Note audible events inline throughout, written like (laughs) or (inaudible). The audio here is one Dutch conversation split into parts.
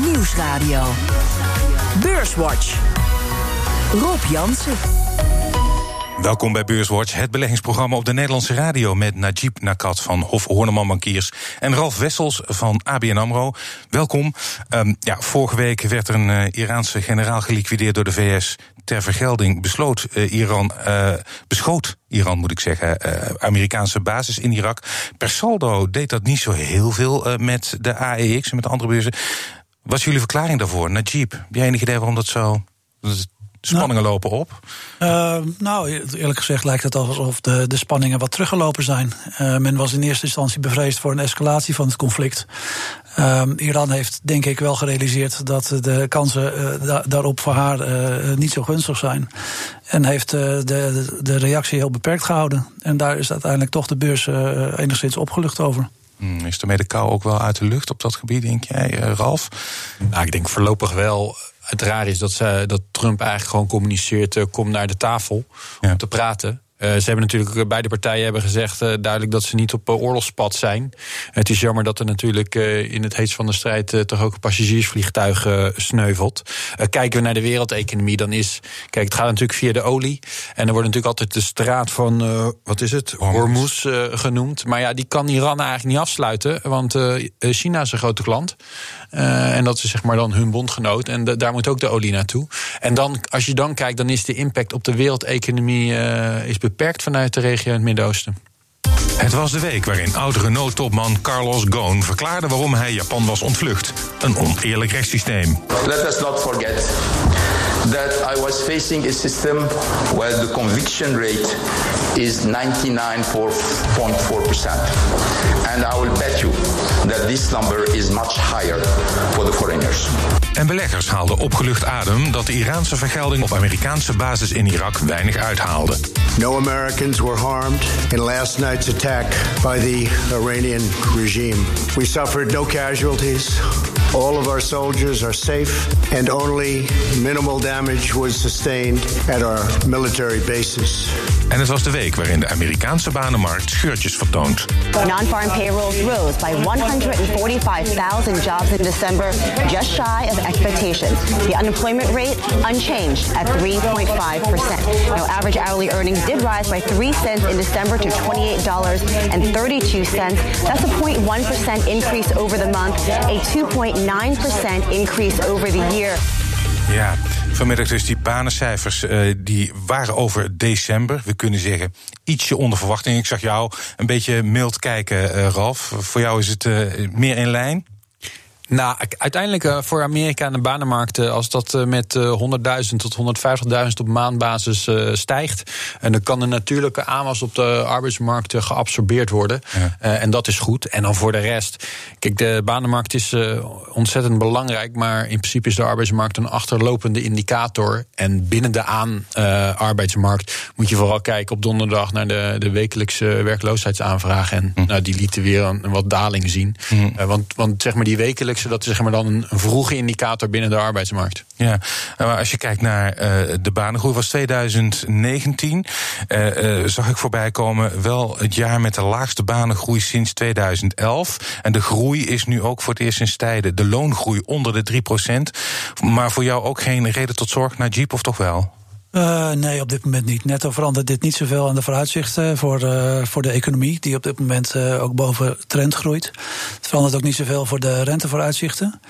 Nieuwsradio. Beurswatch. Rob Jansen. Welkom bij Beurswatch, het beleggingsprogramma op de Nederlandse radio met Najib Nakat van Hof Horneman Bankiers en Ralf Wessels van ABN Amro. Welkom. Um, ja, vorige week werd er een uh, Iraanse generaal geliquideerd door de VS. Ter vergelding besloot uh, Iran, uh, beschoot Iran moet ik zeggen, Amerikaanse basis in Irak. Per saldo deed dat niet zo heel veel met de AEX en met de andere beurzen. Wat is jullie verklaring daarvoor? Najib, heb jij enig idee waarom dat zo spanningen nou, lopen op? Uh, nou, eerlijk gezegd lijkt het alsof de, de spanningen wat teruggelopen zijn. Uh, men was in eerste instantie bevreesd voor een escalatie van het conflict. Uh, Iran heeft denk ik wel gerealiseerd dat de kansen uh, da daarop voor haar niet zo gunstig zijn. En heeft de, de, de, reactie heel beperkt gehouden. En daar is uiteindelijk toch de beurs enigszins opgelucht over. Hmm, is ermee de kou ook wel uit de lucht op dat gebied, denk jij, Ralf? Nou, ik denk voorlopig wel het raar is dat, ze, dat Trump eigenlijk gewoon communiceert: uh, kom naar de tafel om te praten. Uh, ze hebben natuurlijk, eh, beide partijen hebben gezegd uh, duidelijk dat ze niet op oorlogspad zijn. Het is jammer dat er natuurlijk in het heetst van de strijd toch ook een passagiersvliegtuig sneuvelt. kijken we naar de wereldeconomie, dan is. Kijk, het gaat natuurlijk via de olie. En er wordt natuurlijk altijd de straat van, wat is het? Hormuz genoemd. Maar ja, die kan Iran eigenlijk niet afsluiten, want China is een grote klant. En dat is zeg maar dan hun bondgenoot. En daar moet ook de olie naartoe. En dan, als je dan kijkt, dan is de impact op de wereldeconomie uh, is beperkt vanuit de regio in het Midden-Oosten. Het was de week waarin oud-Renault-topman Carlos Ghosn verklaarde waarom hij Japan was ontvlucht. Een oneerlijk rechtssysteem. Let us not forget that I was facing a system where the conviction rate is 99.4%. And I will bet you that this number is much higher for the foreigners. En beleggers haalden opgelucht adem dat de Iraanse vergelding op Amerikaanse basis in Irak weinig uithaalde. No Americans were harmed in last night's attack by the Iranian regime. We suffered no casualties. All of our soldiers are safe and only minimal damage was sustained at our military bases. En het was de week waarin de Amerikaanse banenmarkt scheurtjes vertoont. Non-farm payrolls rose by 145,000 jobs in December, just shy of expectations. The unemployment rate unchanged at 3.5%. Now, average hourly earnings did rise by 3 cents in December to $28.32. That's a 0.1% increase over the month, a 2.9% increase over the year. Ja, vanmiddag dus die banencijfers, uh, die waren over december. We kunnen zeggen ietsje onder verwachting. Ik zag jou een beetje mild kijken, uh, Ralf. Voor jou is het uh, meer in lijn? Nou, uiteindelijk uh, voor Amerika en de banenmarkt, als dat uh, met uh, 100.000 tot 150.000 op maandbasis stijgt, en dan kan de natuurlijke aanwas op de arbeidsmarkt geabsorbeerd worden. Ja. en dat is goed. En dan voor de rest, kijk, de banenmarkt is ontzettend belangrijk, maar in principe is de arbeidsmarkt een achterlopende indicator. En binnen de aan arbeidsmarkt moet je vooral kijken op donderdag naar de, de wekelijkse werkloosheidsaanvraag. En hm. nou, die lieten weer een, een wat daling zien. Hm. want, want zeg maar die wekelijkse dat is zeg maar dan een, vroege indicator binnen de arbeidsmarkt. Ja, maar als je kijkt naar uh, de banengroei was 2019, uh, uh, zag ik voorbij komen wel het jaar met de laagste banengroei sinds 2011. En de groei is nu ook voor het eerst sinds tijden de loongroei onder de 3%. Maar voor jou ook geen reden tot zorg naar Jeep of toch wel? Uh, nee, op dit moment niet. Netto verandert dit niet zoveel aan de vooruitzichten voor, uh, voor de economie, die op dit moment uh, ook boven trend groeit. Het verandert ook niet zoveel voor de rentevooruitzichten.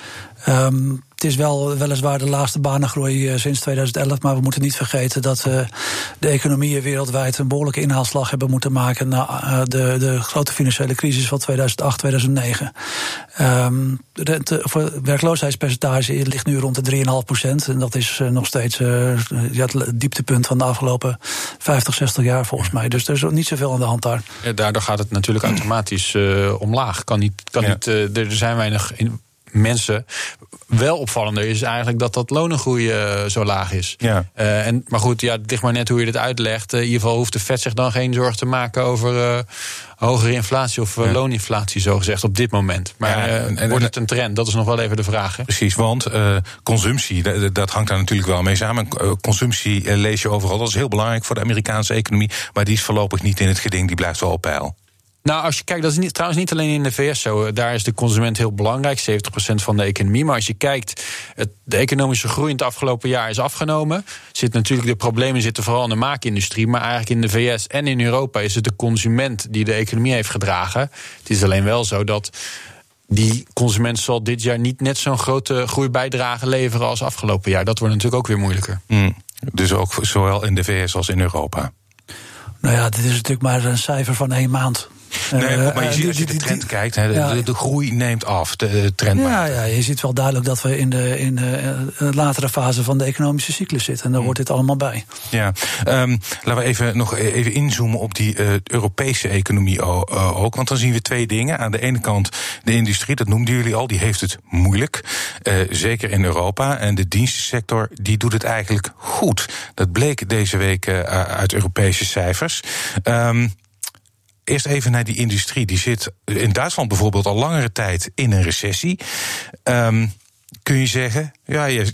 Um, het is wel weliswaar de laagste banengroei uh, sinds 2011, maar we moeten niet vergeten dat uh, de economieën wereldwijd een behoorlijke inhaalslag hebben moeten maken na uh, de, de grote financiële crisis van 2008, 2009. Um, de werkloosheidspercentage ligt nu rond de 3,5 procent. En dat is nog steeds ja, het dieptepunt van de afgelopen 50, 60 jaar volgens mij. Dus er is niet zoveel aan de hand daar. Ja, daardoor gaat het natuurlijk automatisch omlaag. Kan niet, kan ja. niet, er zijn weinig in, mensen. Wel opvallender is eigenlijk dat dat lonengroei uh, zo laag is. Ja. Uh, en, maar goed, ja, het ligt maar net hoe je dit uitlegt. Uh, in ieder geval hoeft de Fed zich dan geen zorgen te maken over hogere inflatie of ja. looninflatie, zo gezegd, op dit moment. Maar ja, en, en, wordt het een trend? Dat is nog wel even de vraag. Hè? Precies, want consumptie, dat hangt daar natuurlijk wel mee samen. consumptie lees je overal. Dat is heel belangrijk voor de Amerikaanse economie. Maar die is voorlopig niet in het geding, die blijft wel op peil. Nou, als je kijkt, dat is niet, trouwens niet alleen in de VS zo. Daar is de consument heel belangrijk, 70% van de economie. Maar als je kijkt, het, de economische groei in het afgelopen jaar is afgenomen. Zit natuurlijk, de problemen zitten vooral in de maakindustrie. Maar eigenlijk in de VS en in Europa is het de consument die de economie heeft gedragen. Het is alleen wel zo dat die consument zal dit jaar niet net zo'n grote groeibijdrage leveren als afgelopen jaar. Dat wordt natuurlijk ook weer moeilijker. Mm, dus ook zowel in de VS als in Europa. Nou ja, dit is natuurlijk maar een cijfer van één maand. Nee, eh, maar je ziet als je de trend kijkt, de, de, groei neemt af, de, trend. Ja, ja, je ziet wel duidelijk dat we in de, in de eh, latere fase van de economische cyclus zitten. En daar mm. hoort dit allemaal bij. Ja, um, laten we even nog e-, even inzoomen op die uh, Europese economie ook. Want dan zien we twee dingen. Aan de ene kant de industrie, dat noemden jullie al, die heeft het moeilijk. Uh, zeker in Europa. En de dienstensector, die doet het eigenlijk goed. Dat bleek deze week uit Europese cijfers. Um, Eerst even naar die industrie. Die zit in Duitsland bijvoorbeeld al langere tijd in een recessie. Um, kun je zeggen, ja, je,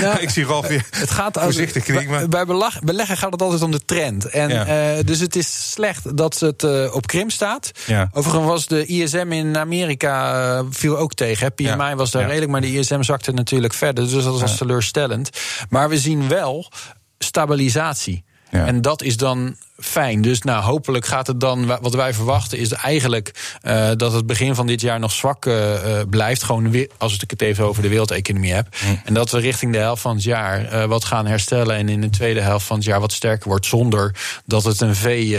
ja, (laughs) ik zie Ralf weer (laughs) het gaat voorzichtig knikken. Bij, beleggen gaat het altijd om de trend. En, ja. uh, dus het is slecht dat het uh, op krim staat. Ja. Overigens was de ISM in Amerika uh, viel ook tegen. PMI ja. was daar redelijk, maar de ISM zakte natuurlijk verder. Dus dat was teleurstellend. Maar we zien wel stabilisatie. En dat is dan fijn. Dus nou, hopelijk gaat het dan, wat wij verwachten, is eigenlijk uh, dat het begin van dit jaar nog zwak uh, blijft. Gewoon weer, als ik het even over de wereldeconomie heb. En dat we richting de helft van het jaar uh, wat gaan herstellen. En in de tweede helft van het jaar wat sterker wordt. Zonder dat het een V,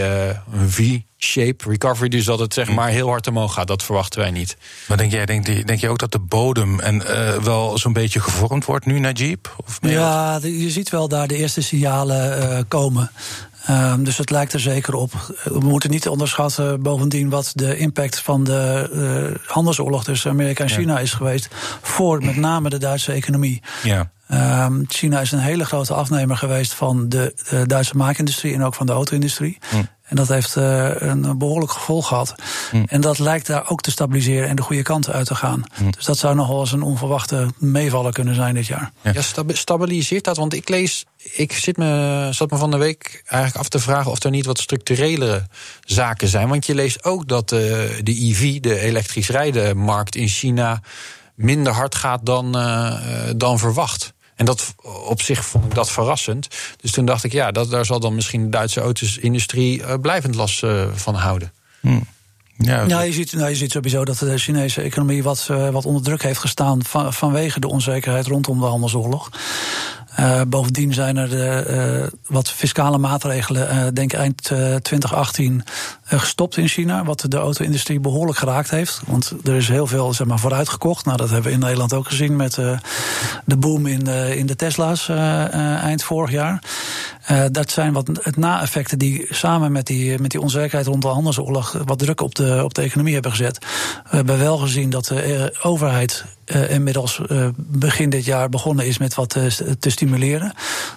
een V shape recovery, dus dat het zeg maar heel hard omhoog gaat. Dat verwachten wij niet. Maar denk jij, denk, denk je ook dat de bodem en uh, wel zo'n beetje gevormd wordt nu, Najib? Of ja, je ziet wel daar de eerste signalen uh, komen. Um, dus het lijkt er zeker op. We moeten niet onderschatten bovendien wat de impact van de uh, handelsoorlog tussen Amerika en China is geweest. Voor met name de Duitse economie. Ja. Um, China is een hele grote afnemer geweest van de, de Duitse maakindustrie en ook van de auto-industrie. Hm. En dat heeft uh, een behoorlijk gevolg gehad. Hm. En dat lijkt daar ook te stabiliseren en de goede kant uit te gaan. Hm. Dus dat zou nogal eens een onverwachte meevaller kunnen zijn dit jaar. Ja, stabiliseert dat? Want ik lees, ik zit me, zat me van de week eigenlijk af te vragen of er niet wat structurelere zaken zijn. Want je leest ook dat uh, de EV, de elektrisch rijden markt in China, minder hard gaat dan, uh, dan verwacht. En dat op zich vond ik dat verrassend. Dus toen dacht ik, ja, dat, daar zal dan misschien de Duitse autosindustrie uh, blijvend last uh, van houden. Hmm. Ja, nou, je, ziet, nou, je ziet sowieso dat de Chinese economie wat, uh, wat onder druk heeft gestaan van, vanwege de onzekerheid rondom de handelsoorlog. Uh, bovendien zijn er de, uh, wat fiscale maatregelen, uh, denk eind 2018, gestopt in China. Wat de auto-industrie behoorlijk geraakt heeft. Want er is heel veel zeg maar, vooruitgekocht. Nou, dat hebben we in Nederland ook gezien met de boom in, in de Tesla's eind vorig jaar. dat zijn wat het na-effecten die samen met die, met die onzekerheid rond de handelsoorlog wat druk op de, op de economie hebben gezet. We hebben wel gezien dat de overheid inmiddels uh, begin dit jaar begonnen is met wat te, te stimuleren.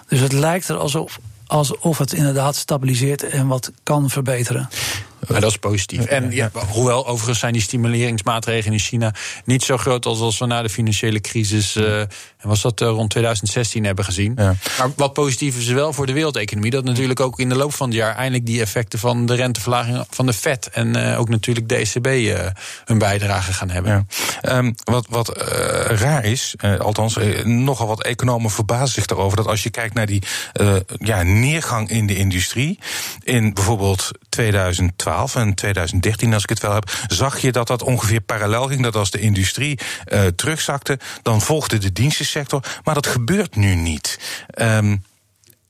Dus het lijkt er alsof, alsof het inderdaad stabiliseert en wat kan verbeteren. Maar dat is positief. En ja, hoewel overigens zijn die stimuleringsmaatregelen in China niet zo groot als als we na de financiële crisis, uh, was dat uh, rond 2016 hebben gezien. Ja. Maar wat positief is wel voor de wereldeconomie, dat natuurlijk ook in de loop van het jaar eindelijk die effecten van de renteverlaging van de Fed en uh, ook natuurlijk de ECB hun bijdrage gaan hebben. Ja. Um, wat wat raar is, althans nogal wat economen verbazen zich daarover, dat als je kijkt naar die ja, neergang in de industrie, in bijvoorbeeld 2012 en 2013, als ik het wel heb, zag je dat dat ongeveer parallel ging. Dat als de industrie uh, terugzakte, dan volgde de dienstensector. Maar dat gebeurt nu niet. Um,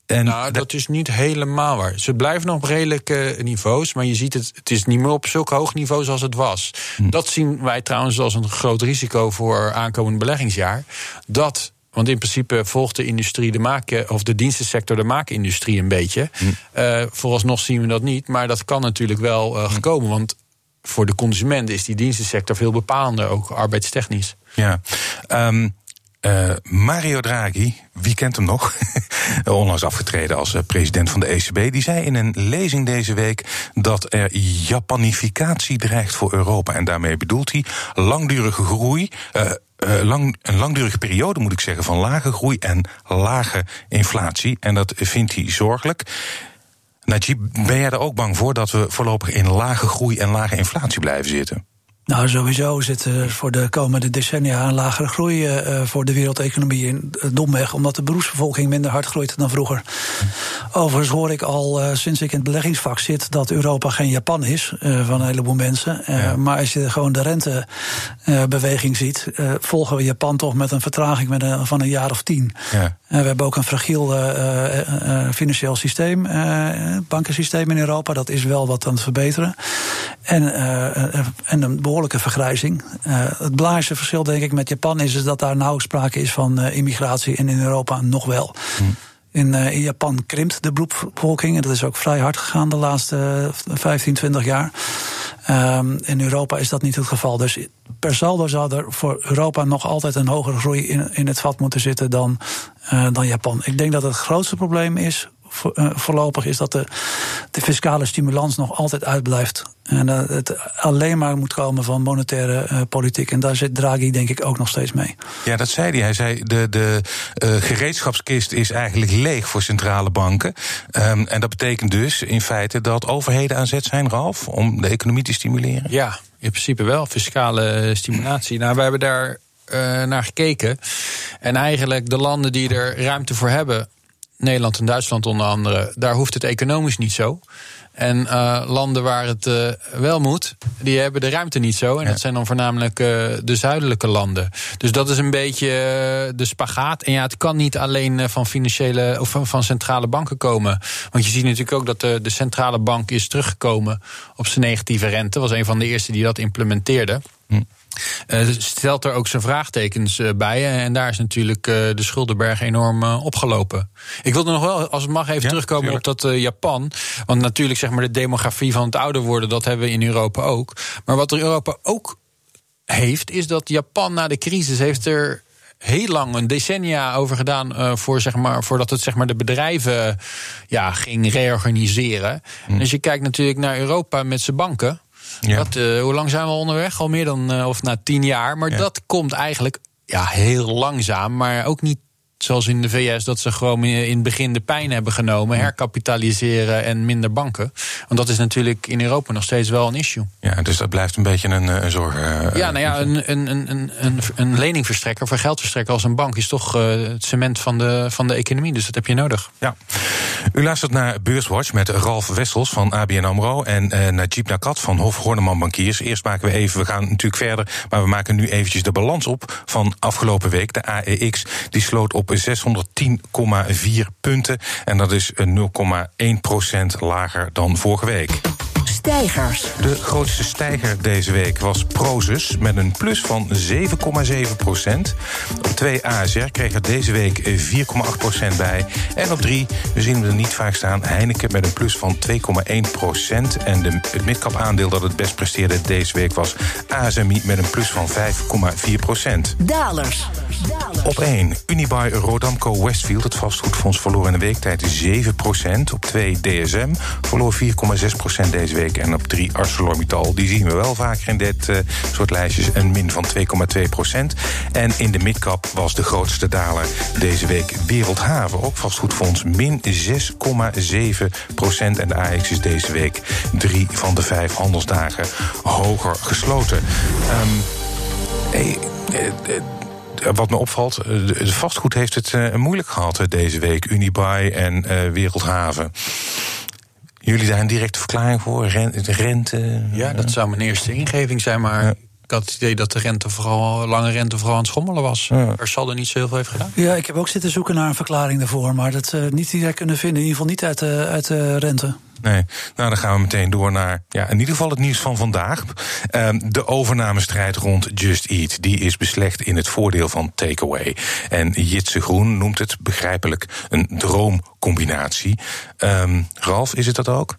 en nou, dat is niet helemaal waar. Ze blijven nog op redelijke niveaus, maar je ziet het, het is niet meer op zulke hoog niveau zoals het was. Hm. Dat zien wij trouwens als een groot risico voor aankomend beleggingsjaar. Dat want in principe volgt de industrie de maak, of de dienstensector de maakindustrie een beetje. Hm. Uh, vooralsnog zien we dat niet, maar dat kan natuurlijk wel uh, gekomen. Want voor de consument is die dienstensector veel bepalender, ook arbeidstechnisch. Ja. Um, uh, Mario Draghi, wie kent hem nog? (laughs) Onlangs afgetreden als president van de ECB. Die zei in een lezing deze week dat er japanificatie dreigt voor Europa. En daarmee bedoelt hij langdurige groei, uh, uh, lang, een langdurige periode, moet ik zeggen, van lage groei en lage inflatie. En dat vindt hij zorgelijk. Najib, ben jij er ook bang voor dat we voorlopig in lage groei en lage inflatie blijven zitten? Nou, sowieso zit er voor de komende decennia een lagere groei uh, voor de wereldeconomie in uh, domweg, omdat de beroepsbevolking minder hard groeit dan vroeger. Overigens hoor ik al uh, sinds ik in het beleggingsvak zit dat Europa geen Japan is van een heleboel mensen. Ja. Maar als je gewoon de rentebeweging ziet, volgen we Japan toch met een vertraging met een, van een jaar of tien. Ja. we hebben ook een fragiel financieel systeem, bankensysteem in Europa. Dat is wel wat aan het verbeteren. En, en een behoorlijke vergrijzing. Uh, het belangrijkste verschil, denk ik, met Japan is, is dat daar nauw sprake is van uh, immigratie en in Europa nog wel. Hm. In, uh, in, Japan krimpt de beroepsbevolking. En dat is ook vrij hard gegaan de laatste 15, 20 jaar. Um, in Europa is dat niet het geval. Dus per saldo zou er voor Europa nog altijd een hogere groei in, in het vat moeten zitten dan, uh, dan Japan. Ik denk dat het grootste probleem is voorlopig is dat de, de fiscale stimulans nog altijd uitblijft. En dat het alleen maar moet komen van monetaire uh, politiek. En daar zit Draghi denk ik ook nog steeds mee. Ja, dat zei hij. Hij zei de, de uh, gereedschapskist is eigenlijk leeg voor centrale banken. Um, en dat betekent dus in feite dat overheden aan zet zijn, Ralf, om de economie te stimuleren? Ja, in principe wel. Fiscale stimulatie. Nou, we hebben daar uh, naar gekeken. En eigenlijk de landen die er ruimte voor hebben, Nederland en Duitsland onder andere, daar hoeft het economisch niet zo. En uh, landen waar het uh, wel moet, die hebben de ruimte niet zo. En ja. dat zijn dan voornamelijk uh, de zuidelijke landen. Dus dat is een beetje de spagaat. En ja, het kan niet alleen van financiële of van, van, centrale banken komen. Want je ziet natuurlijk ook dat de, de centrale bank is teruggekomen op zijn negatieve rente. Was een van de eerste die dat implementeerde. Hm. Uh, stelt er ook zijn vraagtekens uh, bij. En daar is natuurlijk uh, de schuldenberg enorm opgelopen. Ik wilde nog wel, als het mag, even ja, terugkomen tuurlijk. op dat Japan. Want natuurlijk, zeg maar, de demografie van het ouder worden, dat hebben we in Europa ook. Maar wat Europa ook heeft, is dat Japan na de crisis heeft er heel lang, een decennia over gedaan. Uh, voor, zeg maar, voordat het zeg maar, de bedrijven ja, ging reorganiseren. Mm. En als je kijkt natuurlijk naar Europa met zijn banken. Ja. Dat, uh, hoe lang zijn we onderweg? Al meer dan, uh, of na tien jaar. Maar ja. dat komt eigenlijk ja, heel langzaam, maar ook niet zoals in de VS, dat ze gewoon in het begin de pijn hebben genomen, herkapitaliseren en minder banken. Want dat is natuurlijk in Europa nog steeds wel een issue. Ja, dus dat blijft een beetje een, een zorg. Uh, ja, nou ja, een, een, een, een, een leningverstrekker of een geldverstrekker als een bank is toch uh, het cement van de, van de economie. Dus dat heb je nodig. Ja. U luistert naar Beurswatch met Ralf Wessels van ABN Amro en uh, Najib Nakat van Hof Horneman Bankiers. Eerst maken we even, we gaan natuurlijk verder, maar we maken nu eventjes de balans op van afgelopen week. De AEX die sloot op 610,4 punten. En dat is 0,1% lager dan vorige week. Stijgers. De grootste stijger deze week was Prozus met een plus van 7,7 procent. Op 2 ASR kreeg er deze week 4,8 procent bij. En op 3, we zien hem er niet vaak staan, Heineken met een plus van 2,1 procent. En de, het midcap aandeel dat het best presteerde deze week was ASMI met een plus van 5,4 procent. Dalers. Op 1, Unibuy Rodamco Westfield, het vastgoedfonds, verloor in de weektijd 7 procent. Op 2, DSM verloor 4,6 procent deze week. En op 3 ArcelorMittal. Die zien we wel vaker in dit uh, soort lijstjes. Een min van 2,2 procent. En in de midcap was de grootste daler deze week Wereldhaven. Ook vastgoedfonds min 6,7 procent. En de AX is deze week drie van de vijf handelsdagen hoger gesloten. Um, hey, uh, wat me opvalt, de vastgoed heeft het moeilijk gehad deze week. Unibuy en Wereldhaven. Jullie daar een directe verklaring voor? Rente? rente ja, dat zou mijn eerste ingeving zijn, maar. Ja. Ik had het idee dat de rente vooral, lange rente vooral aan het schommelen was. Ja. Er zal er niet zo heel veel heeft gedaan. Ja, ik heb ook zitten zoeken naar een verklaring daarvoor. Maar dat uh, niet direct kunnen vinden. In ieder geval niet uit de, uit de rente. Nee, nou dan gaan we meteen door naar ja, in ieder geval het nieuws van vandaag. Um, de overnamestrijd rond Just Eat. Die is beslecht in het voordeel van takeaway. En Jitse Groen noemt het begrijpelijk een droomcombinatie. Um, Ralf, is het dat ook?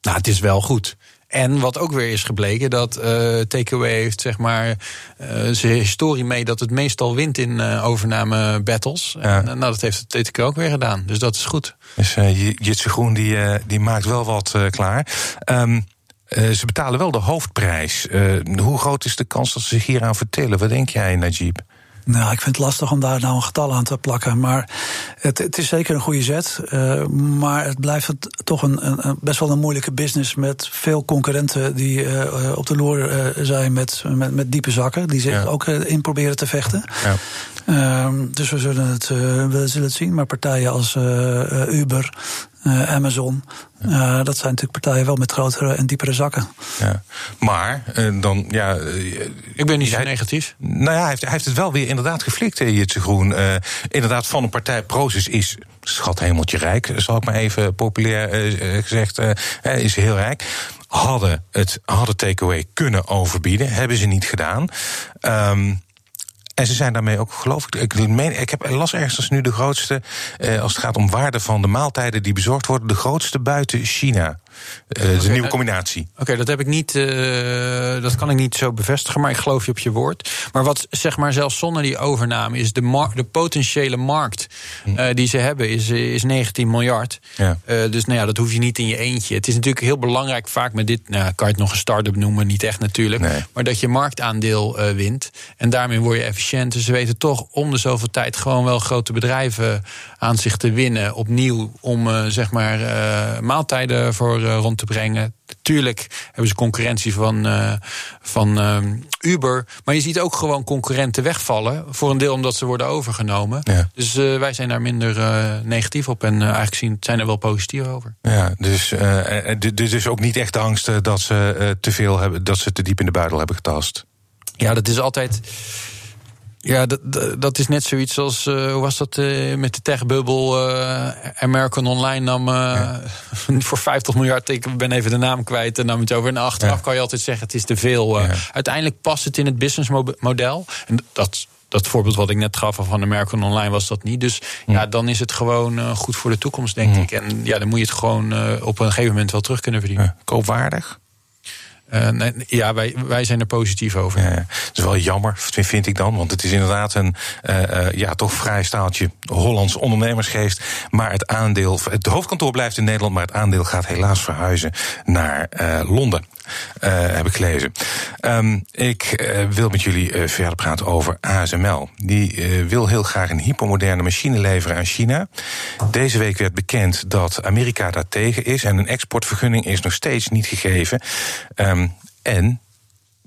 Nou, het is wel goed. En wat ook weer is gebleken, dat uh, TKW heeft zeg maar uh, zijn historie mee dat het meestal wint in uh, overname battles. Ja. En, nou, dat heeft het TKW ook weer gedaan. Dus dat is goed. Dus Jitse Groen die, die maakt wel wat klaar. Um, ze betalen wel de hoofdprijs. hoe groot is de kans dat ze zich hieraan vertellen? Wat denk jij, Najib? Nou, ik vind het lastig om daar nou een getal aan te plakken. Maar het, het is zeker een goede zet. Uh, maar het blijft het toch een, een, best wel een moeilijke business met veel concurrenten die uh, op de loer uh, zijn met, met, met, diepe zakken. Die zich ja. ook in proberen te vechten. Ja. Ehm, dus we zullen, het, we zullen het zien. Maar partijen als Uber, uh, Amazon. Uh, dat zijn natuurlijk partijen wel met grotere en diepere zakken. Ja. Maar uh, dan, ja. Ik ben niet zo negatief. Nou ja, hij heeft, hij heeft het wel weer inderdaad geflikt, Jitse Groen. inderdaad, van een partij, Proces is schat hemeltje rijk, zal ik maar even populair gezegd, is heel rijk. Hadden het hadden takeaway kunnen overbieden, hebben ze niet gedaan. Um, en ze zijn daarmee ook, geloof ik, ik, meen, ik heb, las ergens nu de grootste, eh, als het gaat om waarde van de maaltijden die bezorgd worden, de grootste buiten China. Uh, okay, de nieuwe combinatie. Oké, dat heb ik niet. Uh, dat kan ik niet zo bevestigen, maar ik geloof je op je woord. Maar wat zeg maar zelfs zonder die overname is de, de potentiële markt uh, die ze hebben is, is 19 miljard. Ja. dus nou ja, dat hoef je niet in je eentje. Het is natuurlijk heel belangrijk vaak met dit. Nou, kan je het nog een start-up noemen, niet echt natuurlijk. Nee. Maar dat je marktaandeel wint. En daarmee word je efficiënt. Dus ze weten toch om de zoveel tijd gewoon wel grote bedrijven aan zich te winnen. Opnieuw om zeg maar maaltijden voor uh, rond te brengen. Tuurlijk hebben ze concurrentie van, van Uber. Maar je ziet ook gewoon concurrenten wegvallen. Voor een deel omdat ze worden overgenomen. Ja. Dus wij zijn daar minder negatief op. En eigenlijk zien, zijn er wel positief over. Ja, dus, dus is ook niet echt de angst dat ze te veel hebben, dat ze te diep in de buidel hebben getast. Ja, dat is altijd. Ja, dat, dat is net zoiets als, uh, hoe was dat uh, met de techbubbel? Uh, American Online nam ja. (laughs) voor 50 miljard, ik ben even de naam kwijt, en nam het over. En achteraf ja. kan je altijd zeggen, het is te veel. Ja. Uiteindelijk past het in het businessmodel. En dat, dat voorbeeld wat ik net gaf van American Online was dat niet. Dus ja, dan is het gewoon goed voor de toekomst, denk ik. En ja, dan moet je het gewoon op een gegeven moment wel terug kunnen verdienen. Koopwaardig? Uh, nee, ja, wij, wij zijn er positief over. Ja, Het is wel jammer, vind ik dan. Want het is inderdaad een uh, uh, ja, toch vrij staaltje Hollands ondernemersgeest. Maar het aandeel, het hoofdkantoor blijft in Nederland, maar het aandeel gaat helaas verhuizen naar Londen. heb ik gelezen. Um, ik wil met jullie verder praten over ASML. Die wil heel graag een hypermoderne machine leveren aan China. Deze week werd bekend dat Amerika daar tegen is en een exportvergunning is nog steeds niet gegeven. Um, en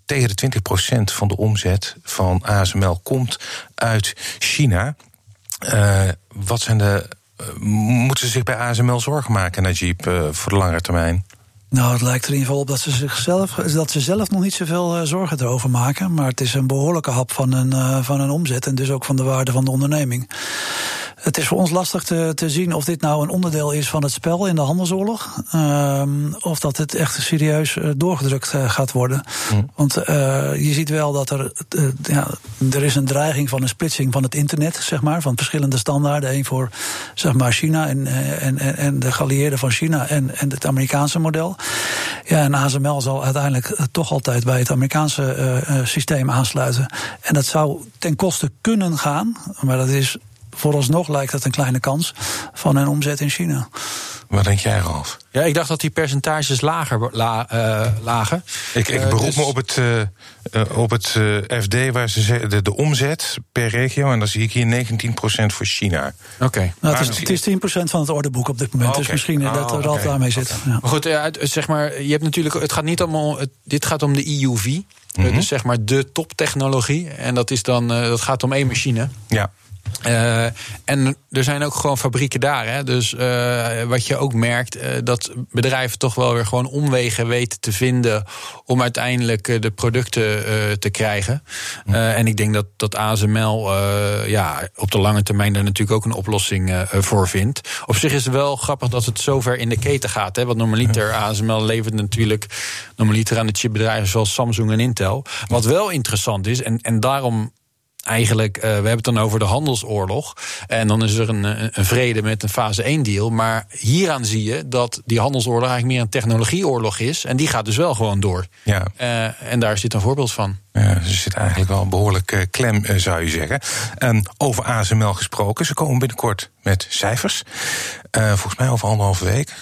tegen de 20% van de omzet van ASML komt uit China. Uh, wat zijn de. Uh, moeten ze zich bij ASML zorgen maken, Najib, uh, voor de langere termijn? Nou, het lijkt er in ieder geval op dat ze, zichzelf, dat ze zelf nog niet zoveel zorgen erover maken. Maar het is een behoorlijke hap van een, van een omzet en dus ook van de waarde van de onderneming. Het is voor ons lastig te, te zien of dit nou een onderdeel is van het spel in de handelsoorlog. Um, of dat het echt serieus uh, doorgedrukt uh, gaat worden. Mm. Want uh, je ziet wel dat er, ja, er is een dreiging van een splitsing van het internet, zeg maar. Van verschillende standaarden. Eén voor zeg maar, China en, en, en, en de geallieerden van China en, en het Amerikaanse model. Ja, en ASML zal uiteindelijk toch altijd bij het Amerikaanse systeem aansluiten. En dat zou ten koste kunnen gaan, maar dat is vooralsnog lijkt het een kleine kans van een omzet in China. Wat denk jij, Ralf? Ja, ik dacht dat die percentages lager la, uh, lagen. Ik, ik beroep uh, dus... me op het, uh, op het FD waar ze zeggen de, de omzet per regio. En dan zie ik hier 19% voor China. Oké. Okay. Nou, het, is, het is 10% van het ordeboek op dit moment. Oh, okay. Dus misschien oh, dat Ralf okay. daarmee zit. Ja. Maar goed, zeg maar, je hebt natuurlijk. Het gaat niet om. Dit gaat om de EUV. Mm -hmm. Dus zeg maar de toptechnologie. En dat, is dan, dat gaat om één machine. Ja. Uh, en er zijn ook gewoon fabrieken daar. Hè? Dus uh, wat je ook merkt, uh, dat bedrijven toch wel weer gewoon omwegen weten te vinden om uiteindelijk de producten te krijgen. en ik denk dat, dat ASML ja, op de lange termijn daar natuurlijk ook een oplossing voor vindt. Op zich is het wel grappig dat het zover in de keten gaat. Hè? Want normaliter, ASML levert natuurlijk normaliter aan de chipbedrijven zoals Samsung en Intel. Wat wel interessant is, en, en daarom eigenlijk, uh, we hebben het dan over de handelsoorlog. En dan is er een, een vrede met een fase 1 deal. Maar hieraan zie je dat die handelsoorlog eigenlijk meer een technologieoorlog is. En die gaat dus wel gewoon door. Ja. Uh, en daar zit een voorbeeld van. Ja, er zit eigenlijk wel behoorlijk uh, klem, uh, zou je zeggen. Um, over ASML gesproken, ze komen binnenkort met cijfers. Volgens mij over anderhalve week.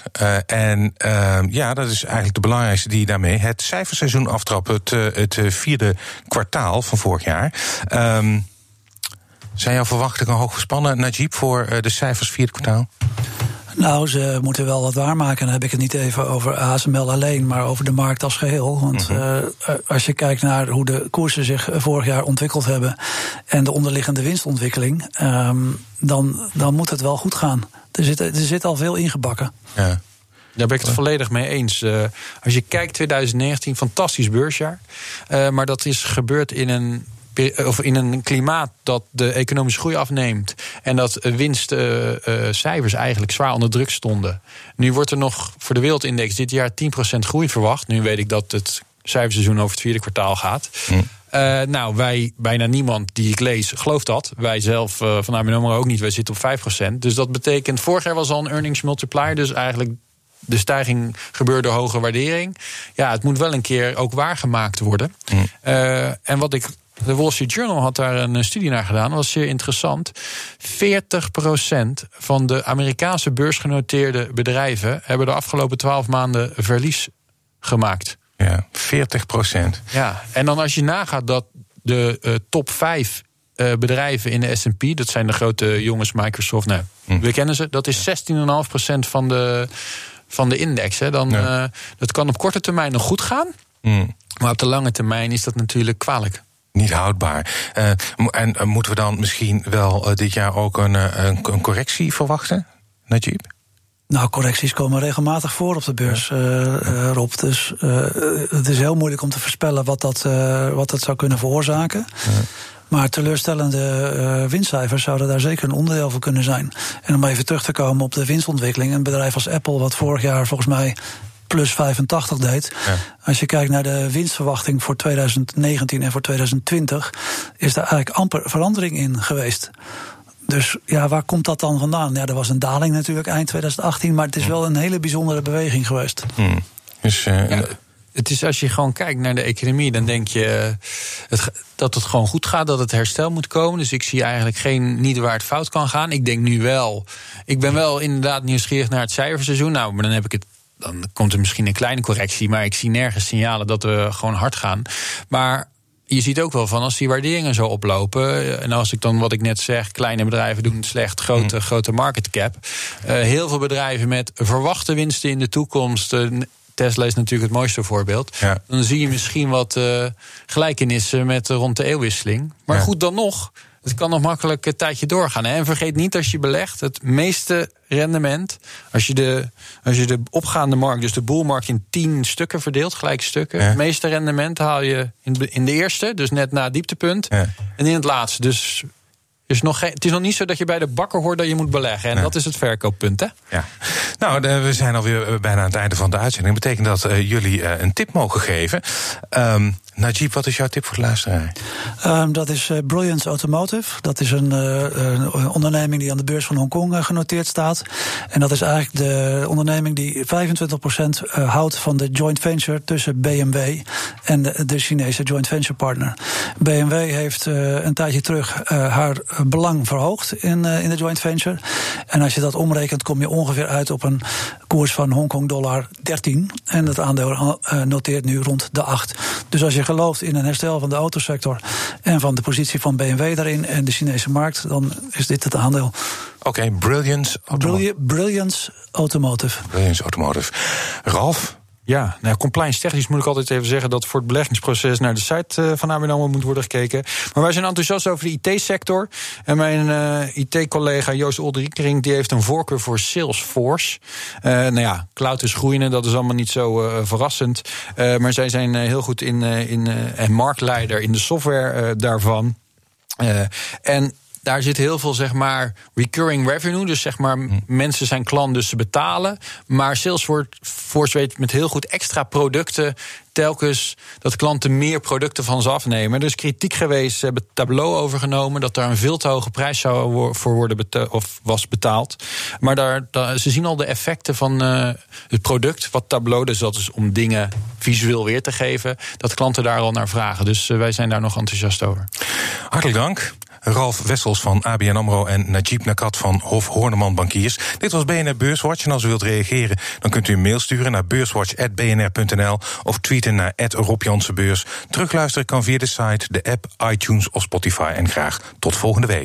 en ehm, ja, dat is eigenlijk de belangrijkste die daarmee het cijferseizoen aftrappen. Het, het vierde kwartaal van vorig jaar. Um, Zijn jouw verwachtingen hoog gespannen, Najib, voor de cijfers vierde kwartaal? Nou, ze moeten wel wat waarmaken. Dan heb ik het niet even over ASML alleen, maar over de markt als geheel. Want mhm. uh, als je kijkt naar hoe de koersen zich vorig jaar ontwikkeld hebben en de onderliggende winstontwikkeling, um, dan, dan moet het wel goed gaan. Er zit, er zit al veel ingebakken. Ja. Daar ben ik het volledig mee eens. Uh, als je kijkt, 2019, fantastisch beursjaar. Uh, maar dat is gebeurd in een of in een klimaat dat de economische groei afneemt en dat winstcijfers eigenlijk zwaar onder druk stonden. Nu wordt er nog voor de wereldindex dit jaar 10% groei verwacht. Nu weet ik dat het cijferseizoen over het vierde kwartaal gaat. Hm. Uh, nou, wij, bijna niemand die ik lees, gelooft dat. Wij zelf uh, van ABN ook niet. Wij zitten op 5%. Dus dat betekent, vorig jaar was al een earnings multiplier. Dus eigenlijk de stijging gebeurde hoge waardering. Ja, het moet wel een keer ook waargemaakt worden. Hm. Uh, en wat ik de Wall Street Journal had daar een studie naar gedaan. Dat was zeer interessant. 40% van de Amerikaanse beursgenoteerde bedrijven hebben de afgelopen 12 maanden verlies gemaakt. Ja, 40% Ja, en dan als je nagaat dat de uh, top 5 uh, eh, bedrijven in de SP, dat zijn de grote jongens, Microsoft, nou, hm. we kennen ze, dat is 16,5% van de, van de index. Hè. Dan, ja. uh, dat kan op korte termijn nog goed gaan, hm. maar op de lange termijn is dat natuurlijk kwalijk niet houdbaar. Uh, en uh, moeten we dan misschien wel uh, dit jaar ook een, een, een, correctie verwachten, Najib? Nou, correcties komen regelmatig voor op de beurs, ja. Rob. Dus het is heel moeilijk om te voorspellen wat dat, wat dat zou kunnen veroorzaken. Ja. Maar teleurstellende winstcijfers zouden daar zeker een onderdeel van kunnen zijn. En om even terug te komen op de winstontwikkeling. Een bedrijf als Apple, wat vorig jaar volgens mij plus 85 deed. Ja. Als je kijkt naar de winstverwachting voor 2019 en voor 2020, is daar eigenlijk amper verandering in geweest. Dus ja, waar komt dat dan vandaan? Ja, er was een daling natuurlijk eind 2018, maar het is wel een hele bijzondere beweging geweest. Hmm. Dus, uh, ja, het is als je gewoon kijkt naar de economie, dan denk je eh, het, dat het gewoon goed gaat, dat het herstel moet komen. Dus ik zie eigenlijk geen niet waar het fout kan gaan. Ik denk nu wel. Ik ben wel inderdaad nieuwsgierig naar het cijferseizoen. Nou, maar dan heb ik het dan komt er misschien een kleine correctie. Maar ik zie nergens signalen dat we gewoon hard gaan. Maar je ziet ook wel van als die waarderingen zo oplopen. Eh, en als ik dan wat ik net zeg, kleine bedrijven doen het slecht, grote, mm. grote market cap. Uh, heel veel bedrijven met verwachte winsten in de toekomst. Uh, Tesla is natuurlijk het mooiste voorbeeld. Ja. Dan zie je misschien wat uh, gelijkenissen met rond de eeuwwisseling. Maar ja. goed, dan nog. Het kan nog makkelijk een tijdje doorgaan. Hè? En vergeet niet als je belegt, het meeste rendement. Als je de, als je de opgaande markt, dus de boelmarkt, in tien stukken verdeelt, gelijke stukken. Het meeste rendement haal je in de, in de eerste, dus net na het dieptepunt. Ja. En in het laatste. Dus is nog geen, het is nog niet zo dat je bij de bakker hoort dat je moet beleggen. En dat is het verkooppunt, hè? Ja. Nou, we zijn alweer bijna aan het einde van de uitzending. Dat betekent dat uh, jullie uh, een tip mogen geven. Um, Najib, wat is jouw tip voor de luisteraar? Um, dat is uh, Brilliance Automotive. Dat is een, een, onderneming die aan de beurs van Hongkong genoteerd staat. En dat is eigenlijk de onderneming die 25% houdt van de joint venture tussen BMW en de, de Chinese joint venture partner. BMW heeft een tijdje terug haar belang verhoogd in, in de joint venture. En als je dat omrekent, kom je ongeveer uit op een koers van Hongkong dollar 13. En het aandeel noteert nu rond de 8. Dus als je gelooft in een herstel van de autosector en van de positie van BMW daarin en de Chinese markt, dan is dit het aandeel. Oké, okay, Brilliance Automotive. Brilliance Automotive. Brilliance Automotive. Ralf? Ja, nou, compliance technisch moet ik altijd even zeggen dat voor het beleggingsproces naar de site uh, van ABN moet worden gekeken. Maar wij zijn enthousiast over de IT-sector. En mijn uh, IT-collega Joost Oldriekering die heeft een voorkeur voor Salesforce. Uh, nou ja, cloud is groeiende, dat is allemaal niet zo verrassend. maar zij zijn heel goed in, in en marktleider in de software daarvan. en daar zit heel veel, zeg maar, recurring revenue. Dus zeg maar, hm. mensen zijn klant, dus ze betalen. Maar Salesforce weet met heel goed extra producten telkens dat klanten meer producten van ze afnemen. Er is kritiek geweest, ze hebben Tableau overgenomen... dat daar een veel te hoge prijs zou voor worden of was betaald. Maar daar, daar, ze zien al de effecten van uh, het product, wat Tableau... dus dat is om dingen visueel weer te geven... dat klanten daar al naar vragen. Dus uh, wij zijn daar nog enthousiast over. Hartelijk dank. Ralf Wessels van ABN AMRO en Najib Nakat van Hof Horneman Bankiers. Dit was BNR Beurswatch en als u wilt reageren... dan kunt u een mail sturen naar beurswatch.bnr.nl... of tweeten naar Rob Terugluisteren kan via de site, de app, iTunes of Spotify. En graag tot volgende week.